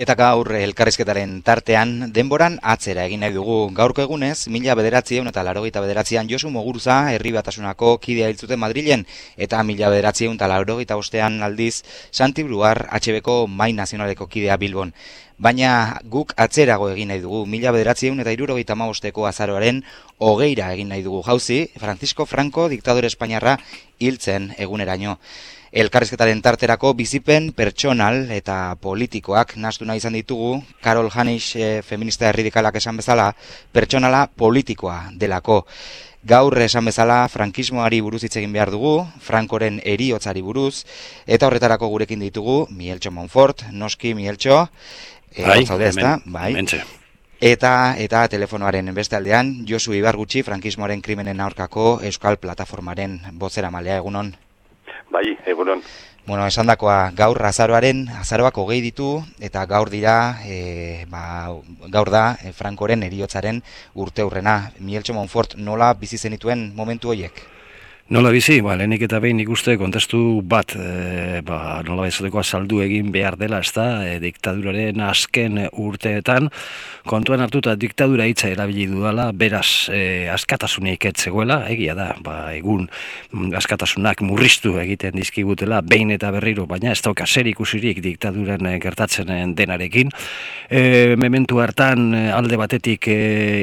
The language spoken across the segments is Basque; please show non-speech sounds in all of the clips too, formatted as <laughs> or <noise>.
Eta gaur elkarrizketaren tartean, denboran atzera egin nahi dugu. Gaurko egunez, mila bederatzieun eta larogeita bederatzean Josu Moguruza herri batasunako kidea hiltzuten Madrilen, eta mila bederatzieun eta larogeita bostean aldiz Santi Bruar HBko Mai Nazionaleko kidea Bilbon. Baina guk atzerago egin nahi dugu, mila bederatzieun eta irurogeita maosteko azaroaren hogeira egin nahi dugu. Jauzi, Francisco Franco, diktadore Espainiarra, hiltzen eguneraino. Elkarrizketaren tarterako bizipen pertsonal eta politikoak nastu nahi izan ditugu, Karol Hanis e, feminista erridikalak esan bezala, pertsonala politikoa delako. Gaur esan bezala frankismoari buruz hitz egin behar dugu, Frankoren eriotzari buruz, eta horretarako gurekin ditugu, Mieltxo Monfort, Noski Mieltxo, e, bai, bai. Eta, eta telefonoaren beste aldean, Josu Ibargutxi, frankismoaren krimenen aurkako Euskal Plataformaren bozera malea egunon. Bai, egunon. Bueno, esan dakoa, gaur azaroaren, azaroak hogei ditu, eta gaur dira, e, ba, gaur da, e, Frankoren eriotzaren urte hurrena. Mieltxo Monfort, nola bizi zenituen momentu horiek? Nola bizi, ba, lehenik eta behin ikuste kontestu bat, e, ba, nola bezateko azaldu egin behar dela, ez da, e, diktaduraren azken urteetan, kontuan hartuta diktadura hitza erabili dudala, beraz, e, askatasunik etzegoela, egia da, ba, egun askatasunak murriztu egiten dizkigutela, behin eta berriro, baina ez dauka zer ikusirik diktaduran gertatzen denarekin. E, mementu hartan alde batetik e,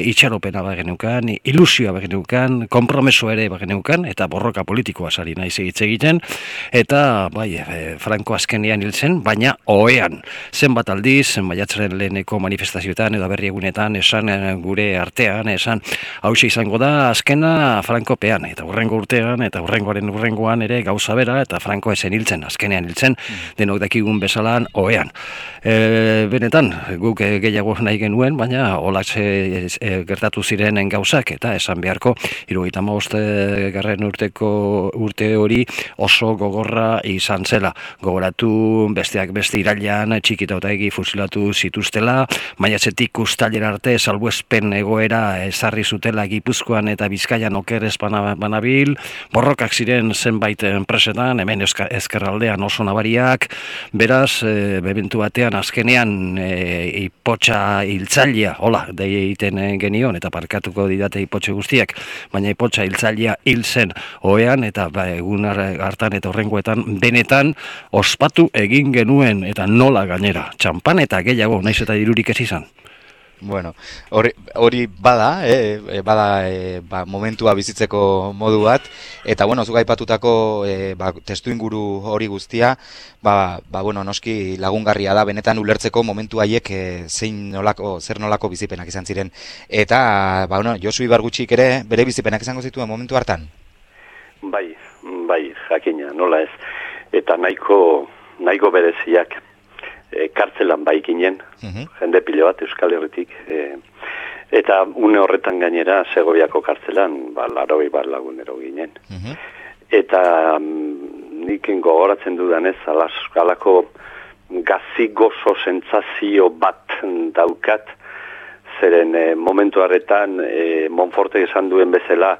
itxaropena bagenukan, ilusioa bagenukan, kompromeso ere bagenukan, eta borroka politikoa sari naiz hitz egiten eta bai e, Franco azkenean hiltzen baina ohean. Zenbat aldiz maiatzaren leheneko manifestazioetan edo berri egunetan esan e, gure artean esan hauxe izango da azkena Franco pean eta urrengo urtean eta urrengoaren urrengoan ere gauza bera eta Franco esen hiltzen azkenean hiltzen denok dakigun bezalan ohean. E, benetan guk e, gehiago nahi genuen baina olak e, gertatu ziren gauzak eta esan beharko irugaita garren urte urte hori oso gogorra izan zela. Gogoratu besteak beste irailan txikita eta egi fusilatu zituztela, maiatzetik ustalien arte salbuespen egoera ezarri zutela gipuzkoan eta bizkaian oker banabil, borrokak ziren zenbait enpresetan, hemen ezkerraldean oso nabariak, beraz, e, bebentu batean azkenean e, ipotxa hiltzailea, hola, deie egiten genion, eta parkatuko didate ipotxe guztiak, baina ipotxa hiltzailea hil zen oean eta ba, egun hartan eta horrengoetan benetan ospatu egin genuen eta nola gainera. Txampan eta gehiago, naiz eta dirurik ez izan. Bueno, hori, hori bada, eh, bada eh, ba, momentua bizitzeko modu bat, eta bueno, zuga ipatutako eh, ba, testu inguru hori guztia, ba, ba, bueno, noski lagungarria da, benetan ulertzeko momentu haiek eh, zein nolako, zer nolako bizipenak izan ziren. Eta, ba, bueno, Josu Ibargutxik ere bere bizipenak izango zituen momentu hartan? Bai, bai, jakina, nola ez. Eta nahiko, nahiko bereziak e, kartzelan bai ginen, mhm. jende pile bat Euskal Herritik. E, eta une horretan gainera, Segoviako kartzelan, ba, laroi bat lagunero ginen. Mhm. Eta mm, nik gogoratzen dudanez, alako gazi gozo sentzazio bat daukat, zeren e, momentu horretan, e, Monforte esan duen bezala,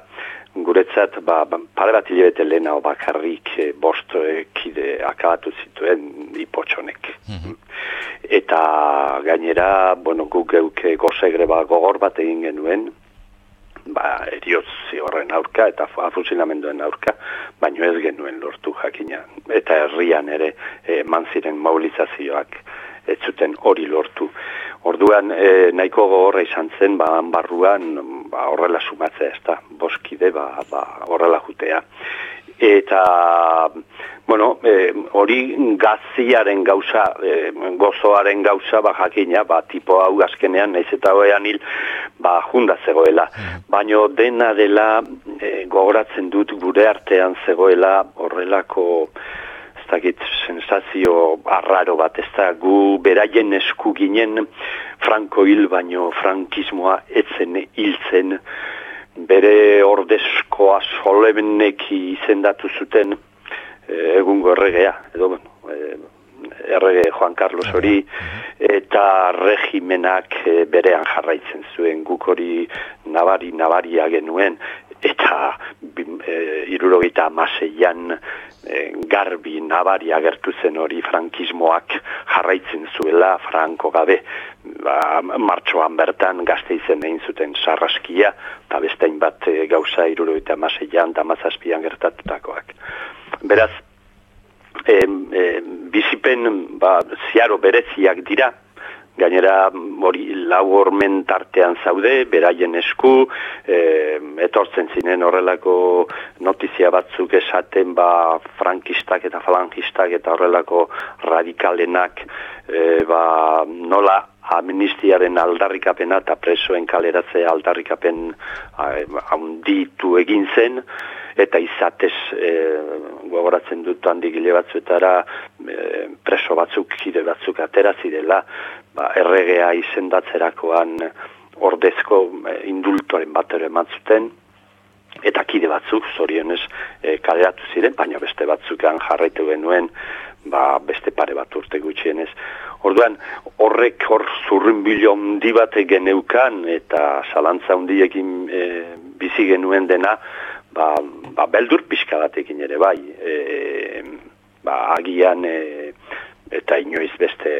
guretzat ba, ba pare bat hilabete lehena bakarrik e, bost e, kide akabatu zituen ipotxonek. Mm Eta gainera, bueno, guk geuke gozegre ba, gogor bat egin genuen, ba, eriotzi horren aurka eta afusinamenduen aurka, baino ez genuen lortu jakina. Eta herrian ere e, manziren mobilizazioak ez zuten hori lortu. Orduan e, nahiko gogorra izan zen, ba, barruan ba, horrela sumatzea, ez da, boskide, ba, ba, horrela jutea. Eta, bueno, e, hori gaziaren gauza, e, gozoaren gauza, ba, jakina, ba, tipo hau azkenean, naiz eta hoean hil, ba, junda zegoela. Mm. Baina dena dela, e, gogoratzen dut gure artean zegoela horrelako, dakit sensazio arraro bat, ez da? Gu beraien esku ginen franko hil baino frankismoa etzen hiltzen bere ordezkoa solemneki izendatu zuten e, egungo erregea, edo e, errege Juan Carlos hori eta regimenak e, berean jarraitzen zuen. Guk hori nabari nabaria genuen eta e, irurogeita amaseian garbi nabari agertu zen hori frankismoak jarraitzen zuela franko gabe ba, martxoan bertan gazte izen egin zuten sarraskia eta bestein bat e, gauza iruro eta maseian eta mazazpian gertatutakoak. Beraz, e, e, bizipen ba, ziaro bereziak dira, gainera hori lau hormen tartean zaude, beraien esku, e, etortzen zinen horrelako notizia batzuk esaten ba frankistak eta falangistak eta horrelako radikalenak e, ba, nola amnistiaren aldarrikapena eta presoen kaleratze aldarrikapen handitu egin zen, eta izatez e, gogoratzen dut handik gile batzuetara e, preso batzuk, kide batzuk atera zidela, ba, erregea izendatzerakoan ordezko e, indultoren bat ere zuten, eta kide batzuk, zorionez, e, kaleratu ziren, baina beste batzukan jarraitu genuen, ba, beste pare bat urte gutxienez. Orduan, horrek hor zurrin bilion di bate geneukan, eta salantza hundiekin e, bizi genuen dena, ba, ba beldur pixka batekin ere bai, e, ba, agian e, eta inoiz beste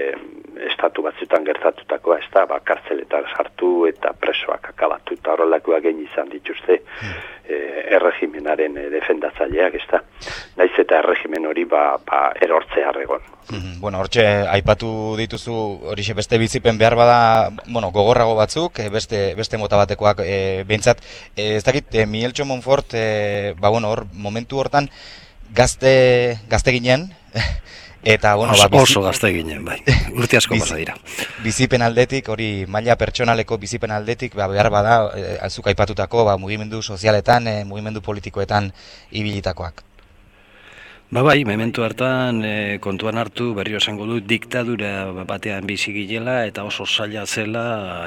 estatu batzutan gertatutakoa, ez da, ba, kartzeletan sartu eta presoak akabatu eta horrelakoa gen izan dituzte e, erregimenaren e, defendatzaileak, ez da. Naiz eta erregimen hori ba, ba erortzea arregon. Hmm, bueno, hortxe, aipatu dituzu hori beste bizipen behar bada, bueno, gogorrago batzuk, e, beste, beste mota batekoak e, behintzat, e, ez dakit, e, Mieltxo Monfort, e, ba, bueno, hor, momentu hortan, gazte, gazte ginen, <laughs> Eta, bueno, oso, ba, oso gazte ginen, bai. <laughs> Urte asko Bizi, dira. Bizipen aldetik, hori maila pertsonaleko bizipen aldetik, ba, behar bada, e, azuk aipatutako, ba, mugimendu sozialetan, e, mugimendu politikoetan ibilitakoak. Ba bai, memento hartan e, kontuan hartu berrio esango du diktadura batean bizi gilela eta oso zaila zela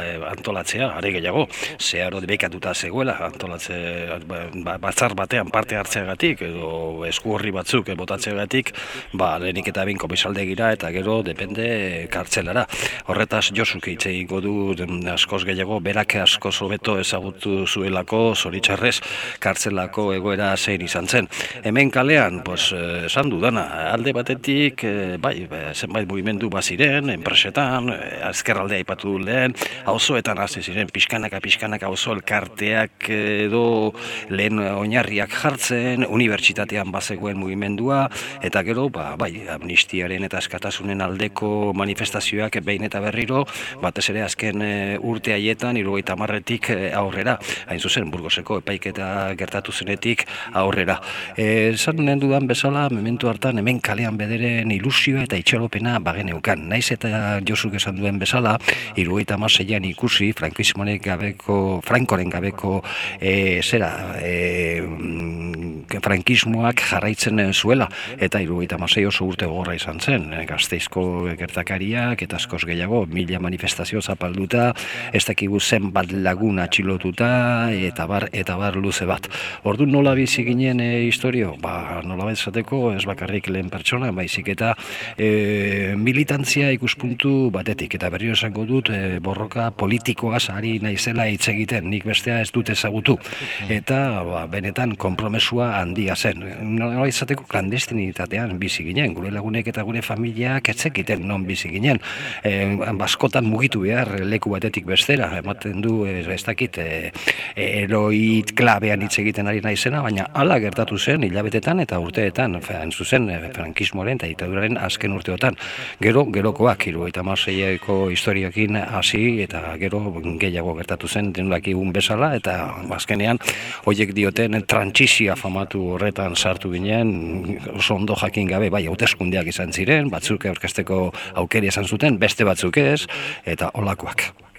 e, antolatzea, are gehiago, zeharo bekatuta zegoela antolatze ba, ba, batzar batean parte hartzeagatik edo esku horri batzuk e, botatzeagatik, ba lehenik eta bin komisalde gira eta gero depende kartzelara. Horretaz Josuk hitze ingo du askoz gehiago, berak askoz hobeto ezagutu zuelako, zoritxarrez, kartzelako egoera zein izan zen. Hemen kalean, pues, esan dudana, alde batetik, e, bai, zenbait movimendu baziren, enpresetan, e, azkerraldea aipatu lehen, hauzoetan hasi ziren, pixkanaka, pixkanaka hauzo elkarteak edo lehen oinarriak jartzen, unibertsitatean bazegoen mugimendua, eta gero, ba, bai, amnistiaren eta eskatasunen aldeko manifestazioak behin eta berriro, batez ere azken e, urte haietan, irugaita marretik e, aurrera, hain zuzen, burgoseko epaiketa gertatu zenetik aurrera. E, zan dudan bezala, mementu hartan hemen kalean bederen ilusioa eta itxaropena bageneukan. Naiz eta Josuk esan duen bezala, irugaita maseian ikusi, frankismonek gabeko, frankoren gabeko, e, zera, e, frankismoak jarraitzen zuela, eta irugaita masei oso urte gorra izan zen, gazteizko gertakariak, eta askoz gehiago, mila manifestazio zapalduta, ez dakigu zen bat lagun atxilotuta, eta bar, eta bar luze bat. Ordu nola bizi ginen e, historio? Ba, nola bezateko ez bakarrik lehen pertsona, baizik eta e, militantzia ikuspuntu batetik, eta berrio esango dut e, borroka politikoa sari naizela hitz egiten, nik bestea ez dut ezagutu, eta ba, benetan konpromesua handia zen. Nola izateko klandestinitatean bizi ginen, gure lagunek eta gure familiak etzekiten non bizi ginen, e, baskotan mugitu behar leku batetik bestera, ematen du ez, ez dakit e, eroit klabean hitz egiten ari naizena, baina hala gertatu zen hilabetetan eta urteetan, hain zuzen e, frankismoaren eta ditaduraren azken urteotan. Gero, gerokoak, iru eta marzeieko historiakin hasi eta gero gehiago gertatu zen denulaki un bezala eta azkenean horiek dioten trantzizia famatu horretan sartu ginen oso ondo jakin gabe, bai, hauteskundeak izan ziren, batzuk aurkesteko aukeri izan zuten, beste batzuk ez, eta olakoak.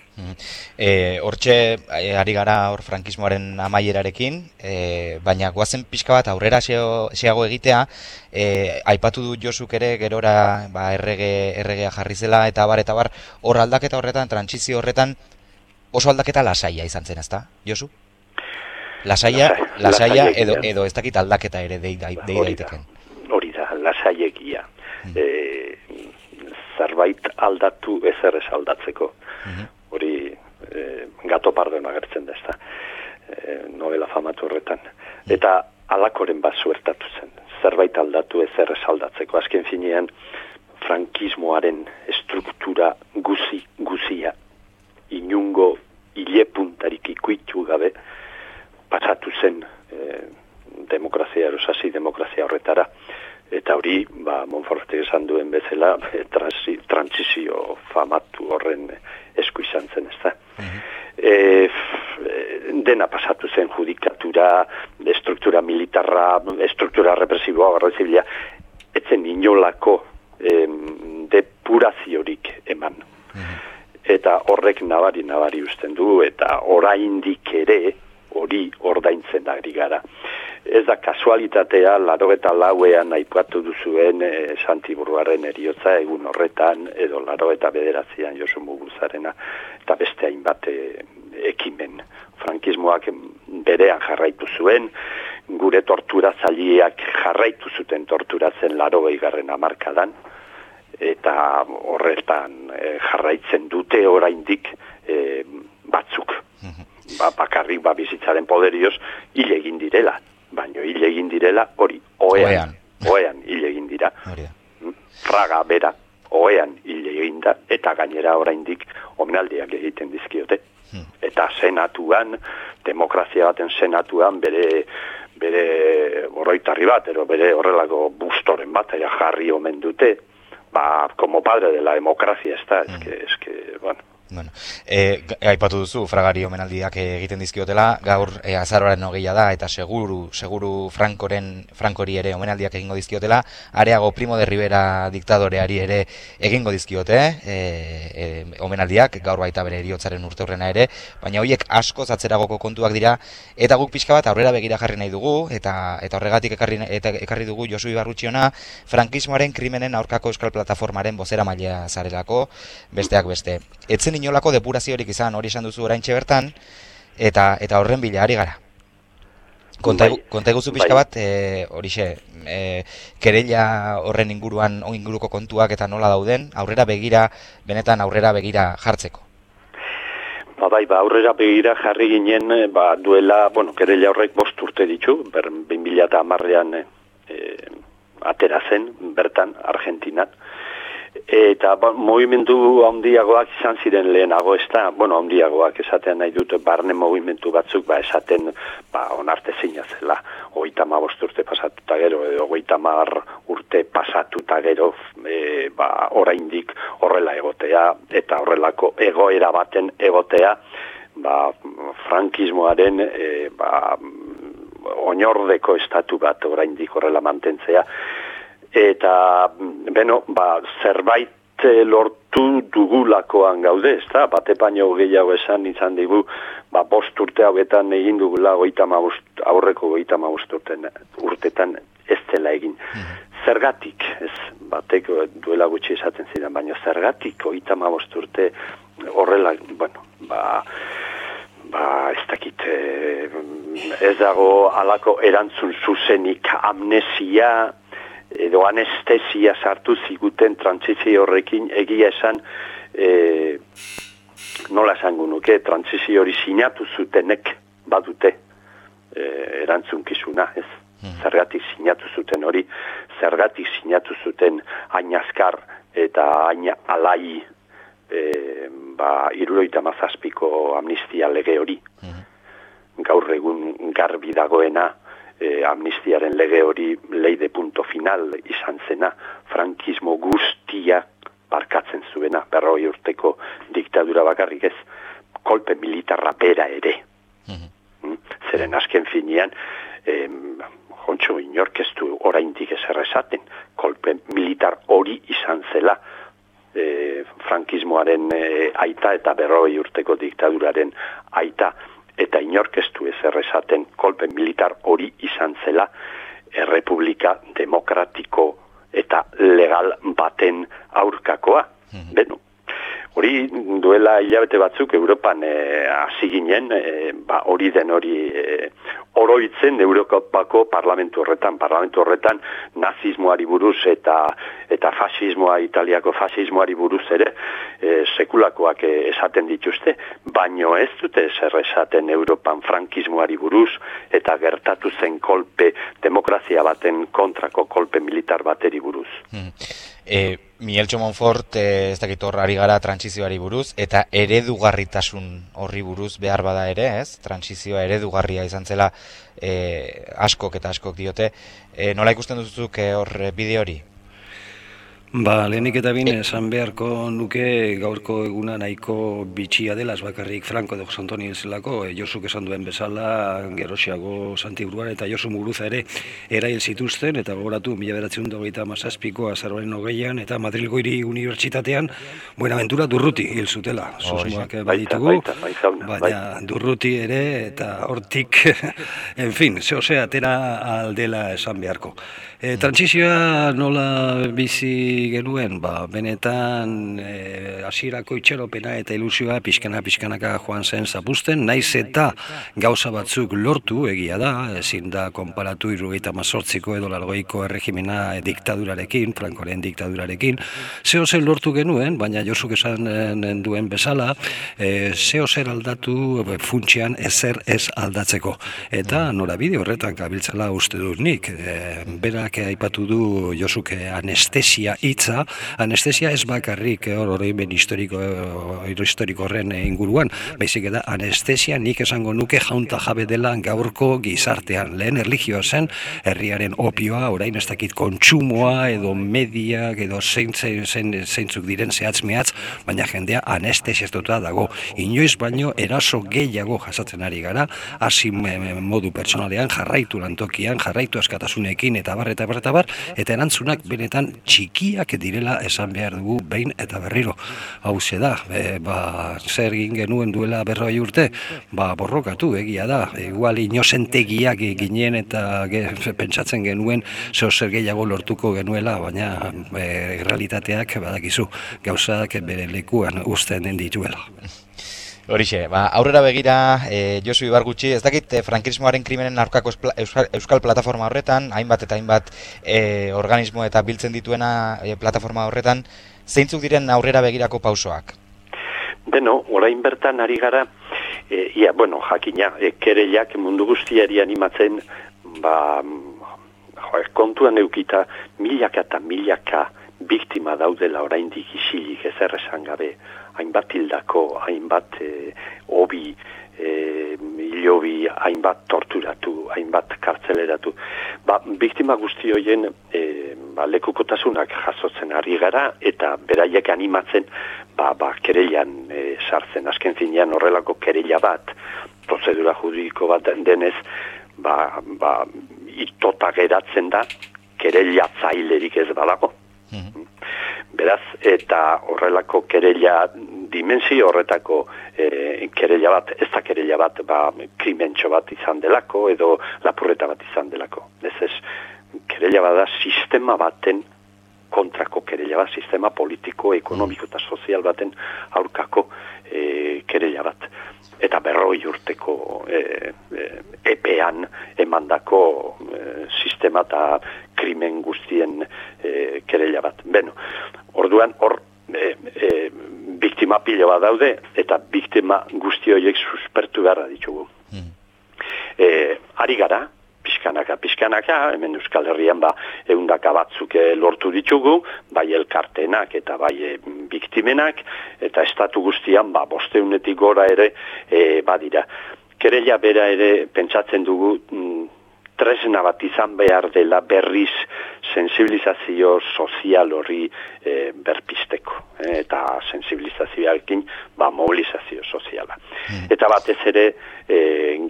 E, hortxe, e, ari gara hor frankismoaren amaierarekin, e, baina guazen pixka bat aurrera xeago egitea, e, aipatu du Josuk ere gerora ba, errege, erregea jarri zela, eta bar, eta bar, hor aldaketa horretan, trantzizio horretan, oso aldaketa lasaia izan zen, ezta, Josu? Lasaia, lasaia, edo, edo ez dakit aldaketa ere dei, dei, dei daiteken. Hori da, lasaiekia. Hmm. E, zerbait aldatu ezer ez aldatzeko. Hmm hori e, gato pardoen agertzen da, e, novela famatu horretan. Eta alakoren bat zuertatu zen. zerbait aldatu ezer esaldatzeko. Azken finean, frankismoaren estruktura guzi, guzia, inungo hile puntarik ikuitu gabe, pasatu zen e, demokrazia, erosasi demokrazia horretara. Eta hori, ba, Monfortek esan duen bezala, <laughs> e, transizio famatu horren esku izan zen, ez da. Mhm. E, dena pasatu zen judikatura, estruktura militarra, estruktura represiboa, barra zibila, etzen inolako em, depuraziorik eman. Mhm. Eta horrek nabari nabari usten du, eta oraindik ere hori ordaintzen ari gara. Ez da kasualitatea, laro eta lauean aipatu duzuen e, Santiburuaren eriotza egun horretan, edo laro eta bederatzean Josu Muguzarena, eta beste hainbat e, ekimen. Frankismoak berean jarraitu zuen, gure tortura zaliak jarraitu zuten torturatzen laro garren amarkadan, eta horretan e, jarraitzen dute oraindik e, batzuk. Ba, bakarrik ba, bizitzaren poderioz hil egin direla, baino hil egin direla hori oean, oean hil egin dira. Mm? Fraga bera, oean hil egin da, eta gainera oraindik omenaldiak egiten dizkiote. Hmm. Eta senatuan, demokrazia baten senatuan, bere bere oroitarri bat, ero bere horrelako bustoren bat, jarri omen dute, ba, como padre de la democracia, ez da, mm. es que, bueno, Bueno, e, aipatu duzu, fragari omenaldiak egiten dizkiotela, gaur e, azaroaren hogeia da, eta seguru, seguru Frankoren, Frankori ere omenaldiak egingo dizkiotela, areago Primo de Rivera diktadoreari ere egingo dizkiote, e, e, omenaldiak, gaur baita bere eriotzaren urte horrena ere, baina horiek asko zatzeragoko kontuak dira, eta guk pixka bat aurrera begira jarri nahi dugu, eta eta horregatik ekarri, eta ekarri dugu Josu Ibarrutxiona, frankismoaren krimenen aurkako euskal plataformaren bozera mailea zarelako, besteak beste. Etzen inolako depuraziorik izan hori esan duzu oraintxe bertan eta eta horren bila ari gara. Konta bai, konta guzu pizka bai. bat eh horixe eh kereila horren inguruan inguruko kontuak eta nola dauden aurrera begira benetan aurrera begira jartzeko. Ba bai, ba aurrera begira jarri ginen eh, ba duela, bueno, kereila horrek bost urte ditu, ber 2010ean eh atera zen bertan Argentinan eta ba, movimentu handiagoak izan ziren lehenago ez da, bueno, handiagoak esaten nahi dut barne movimentu batzuk, ba, esaten ba, onarte zina zela, oita ma urte pasatuta gero, edo oita urte pasatuta gero, e, ba, oraindik horrela egotea, eta horrelako egoera baten egotea, ba, frankismoaren e, ba, oinordeko estatu bat oraindik horrela mantentzea, eta beno, ba, zerbait eh, lortu dugulakoan gaude, ez da, bate baino gehiago esan izan digu, ba, bost urte hauetan egin dugula goita aurreko goita urten, urtetan ez dela egin. Mhm. Zergatik, ez, batek duela gutxi esaten ziren, baina zergatik goita urte horrela, bueno, ba, ba, ez dakit, eh, ez dago alako erantzun zuzenik amnesia, edo anestesia sartu ziguten trantzizio horrekin egia esan e, nola esango nuke trantzizio hori sinatu zutenek badute e, erantzunkizuna ez hmm. zergatik sinatu zuten hori zergatik sinatu zuten ainazkar eta aina alai e, ba, iruroita mazazpiko amnistia lege hori hmm. gaur egun garbi dagoena e, amnistiaren lege hori leide punto final izan zena, frankismo guztia barkatzen zuena, berroi urteko diktadura bakarrik ez, kolpe militarra bera ere. Mhm. Mm Zeren azken finean, em, jontxo inorkestu oraindik ez errezaten, kolpe militar hori izan zela, e, frankismoaren e, aita eta berroi urteko diktaduraren aita eta inorkestu ez errezaten kolpe militar hori izan zela errepublika demokratiko eta legal baten aurkakoa. Mm Beno, hori duela hilabete batzuk Europan eh, hasi ginen, e, ba, hori den hori e, oroitzen Europako parlamentu horretan, parlamentu horretan nazismoari buruz eta eta fasismoa, italiako fasismoari buruz ere, e, sekulakoak esaten dituzte, baino ez dute zer esaten Europan frankismoari buruz eta gertatu zen kolpe demokrazia baten kontrako kolpe militar bateri buruz. Hmm. E, Mieltxo Monfort, e, ez dakit horrari gara transizioari buruz, eta eredugarritasun horri buruz behar bada ere, ez? Transizioa eredugarria izan zela e, askok eta askok diote. E, nola ikusten duzuk e, hor bide hori? Ba, lehenik eta bine, esan beharko nuke gaurko eguna nahiko bitxia dela, bakarrik Franco de Josantoni zelako, e, Josuk esan duen bezala, Gerosiago, Santibruan eta Josu Muguruza ere erail zituzten, eta gogoratu, mila beratzen dut eta mazazpiko azarbaren hogeian, eta Madrilgo hiri unibertsitatean, Buenaventura durruti hil zutela, susmoak baditugu, baina durruti ere, eta hortik, <laughs> en fin, zehose atera aldela esan beharko. E, transizioa nola bizi genuen, ba, benetan e, asirako itxeropena eta ilusioa pixkana pixkanaka joan zen zapusten, naiz eta gauza batzuk lortu egia da, ezin da konparatu irrugeita mazortziko edo largoiko erregimena diktadurarekin, frankoren diktadurarekin, zeo zer lortu genuen, baina josuk esan duen bezala, e, zeo zer aldatu e, funtsian ezer ez aldatzeko. Eta norabide horretan gabiltzala uste dut nik, e, berak aipatu du Josuke anestesia hitza, anestesia ez bakarrik hor oroimen historiko historiko horren inguruan, baizik da anestesia nik esango nuke jaunta jabe dela gaurko gizartean. Lehen erlijioa zen herriaren opioa, orain ez dakit kontsumoa edo media edo zeintzuk diren zehatz mehatz, baina jendea anestesia dago. Inoiz baino eraso gehiago jasatzen ari gara, hasi modu personalean jarraitu lantokian, jarraitu askatasunekin eta barreta eta eta bar, eta erantzunak benetan txikiak direla esan behar dugu behin eta berriro. Hau da, e, ba, zer egin genuen duela berroi urte, ba, borrokatu egia da, igual inozentegiak ginen eta ge, pentsatzen genuen zeo zer gehiago lortuko genuela, baina e, realitateak badakizu gauzak bere lekuan usten den dituela. Horixe, ba, aurrera begira, e, Josu Ibargutxi, ez dakit e, frankismoaren krimenen aurkako euskal, euskal plataforma horretan, hainbat eta hainbat e, organismo eta biltzen dituena e, plataforma horretan, zeintzuk diren aurrera begirako pausoak? Beno, orain bertan ari gara, e, ia, bueno, jakina, e, kereiak mundu guztiari animatzen, ba, jo, kontuan eukita, milaka eta milaka biktima daudela orain isilik ez erresan gabe, hainbat hildako, hainbat e, obi, e, ilobi, hainbat torturatu, hainbat kartzeleratu. Ba, biktima guzti hoien e, ba, lekukotasunak jasotzen ari gara eta beraiek animatzen ba, ba, kereian e, sartzen. Azken zinean horrelako kereia bat, prozedura juridiko bat denez, ba, ba, itota geratzen da, kereia zailerik ez balako. Mhm. Beraz, eta horrelako kereila dimensio horretako e, kereila bat, ez da kereila bat, ba, krimentxo bat izan delako, edo lapurreta bat izan delako. Ez ez, kereila bat da sistema baten kontrako kereila bat, sistema politiko, ekonomiko eta sozial baten aurkako e, kereila bat. Eta berroi urteko e, e, epean emandako e, sistema eta krimen guztien e, kereila bat. Beno, orduan hor e, e, biktima pilo bat daude eta biktima guzti horiek suspertu beharra ditugu. Mm. E, ari gara, pixkanaka, pixkanaka, hemen Euskal Herrian ba, eundaka batzuk e, lortu ditugu, bai elkartenak eta bai e, biktimenak, eta estatu guztian, ba, bosteunetik gora ere, e, badira. Kerela bera ere pentsatzen dugu, mm, tresna bat izan behar dela berriz sensibilizazio sozial hori e, berpisteko e, eta sensibilizazioarekin ba, mobilizazio soziala. Hmm. Eta batez ere e,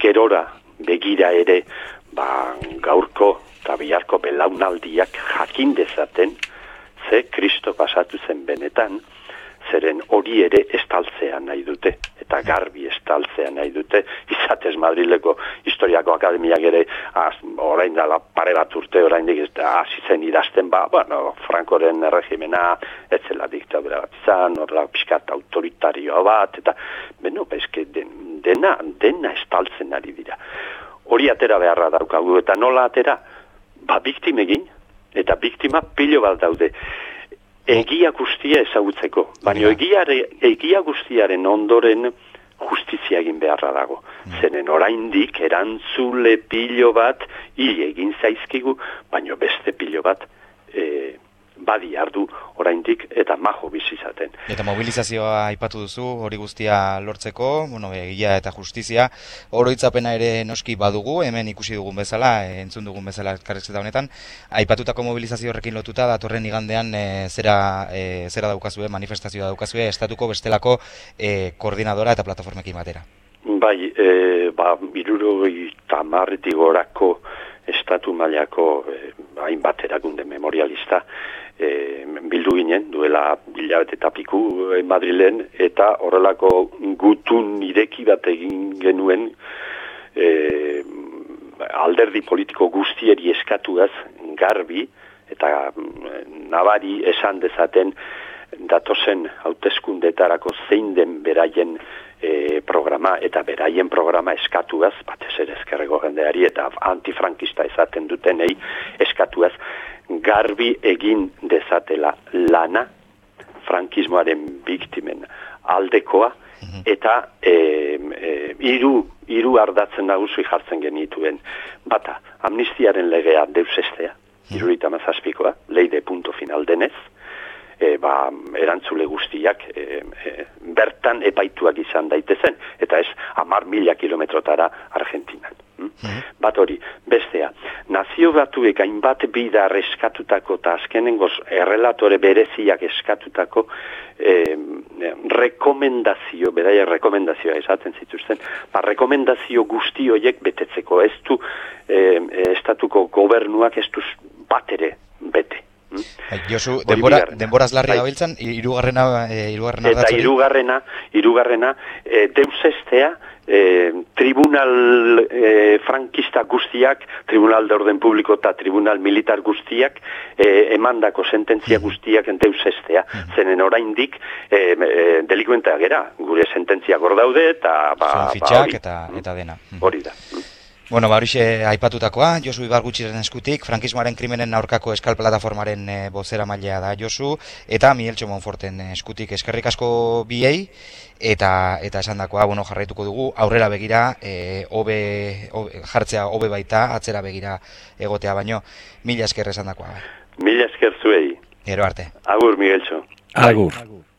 gerora begira ere ba, gaurko eta biharko belaunaldiak jakin dezaten ze kristo pasatu zen benetan zeren hori ere estaltzea nahi dute eta garbi estaltzea nahi dute. <laughs> Izatez Madrileko historiako akademiak ere az, orain dala pare bat urte orain dik ez da azitzen idazten ba, bueno, Frankoren regimena etzela diktadura bat izan, horrela piskat autoritarioa bat eta beno, bezke den, dena, dena estaltzen ari dira. Hori atera beharra daukagu eta nola atera? Ba biktimegin eta biktima pilo bat daude egia guztia ezagutzeko. Baina egiare, egia guztiaren ondoren justizia egin beharra dago. Mm. Zenen oraindik erantzule pilo bat, hi egin zaizkigu, baina beste pilo bat, e, badi ardu oraindik eta majo bizi izaten. Eta mobilizazioa aipatu duzu hori guztia lortzeko, bueno, egia eta justizia oroitzapena ere noski badugu, hemen ikusi dugun bezala, entzun dugun bezala elkarrizketa honetan, aipatutako mobilizazio horrekin lotuta datorren igandean e, zera e, zera daukazue, manifestazioa daukazue estatuko bestelako e, koordinadora eta plataformekin batera. Bai, e, ba, biruro eta gorako estatu mailako e, hainbat erakunde memorialista e, bildu ginen, duela bilabete eta piku e, Madrilen, eta horrelako gutun ireki bat egin genuen e, alderdi politiko guztieri eskatuaz garbi, eta mm, nabari esan dezaten datozen hauteskundetarako zein den beraien e, programa eta beraien programa eskatuaz, batez ere ezkerrego jendeari eta antifrankista ezaten dutenei eskatuaz, garbi egin dezatela lana frankismoaren biktimen aldekoa mhm. eta e, e, iru, iru ardatzen nagusi jartzen genituen bata amnistiaren legea deusestea mhm. irurita mazazpikoa, leide punto final denez e, ba, erantzule guztiak e, e, bertan epaituak izan daitezen, eta ez amar mila kilometrotara Argentinan. Mhm. Bat hori, bestea, nazio batuek hainbat bidar eskatutako eta azkenengoz errelatore bereziak eskatutako eh, rekomendazio, beraia rekomendazioa esaten zituzten, ba, rekomendazio guzti horiek betetzeko, ez du eh, estatuko gobernuak ez du bat ere bete. Bai, Josu, denbora, denboraz larri gabiltzan, bai. irugarrena, e, irugarrena Eta irugarrena, irugarrena, e, deusestea, e, tribunal e, frankista guztiak, tribunal de orden publiko eta tribunal militar guztiak, e, emandako sententzia guztiak deusestea, zenen oraindik e, e, delikuentea gera, gure sententzia gordaude, eta ba, ba, eta, eta dena. Hori da. Bueno, ba, aipatutakoa, Josu Ibar gutxiren eskutik, frankismoaren krimenen aurkako eskal plataformaren e, bozera mailea da Josu, eta Miguel Txomonforten eskutik eskerrik asko biei, eta eta esan dakoa, bueno, jarraituko dugu, aurrera begira, e, obe, jartzea hobe baita, atzera begira egotea baino, mila esker esan dakoa. Mila esker zuei. Ero arte. Agur, Miguel Txo. Agur. Agur.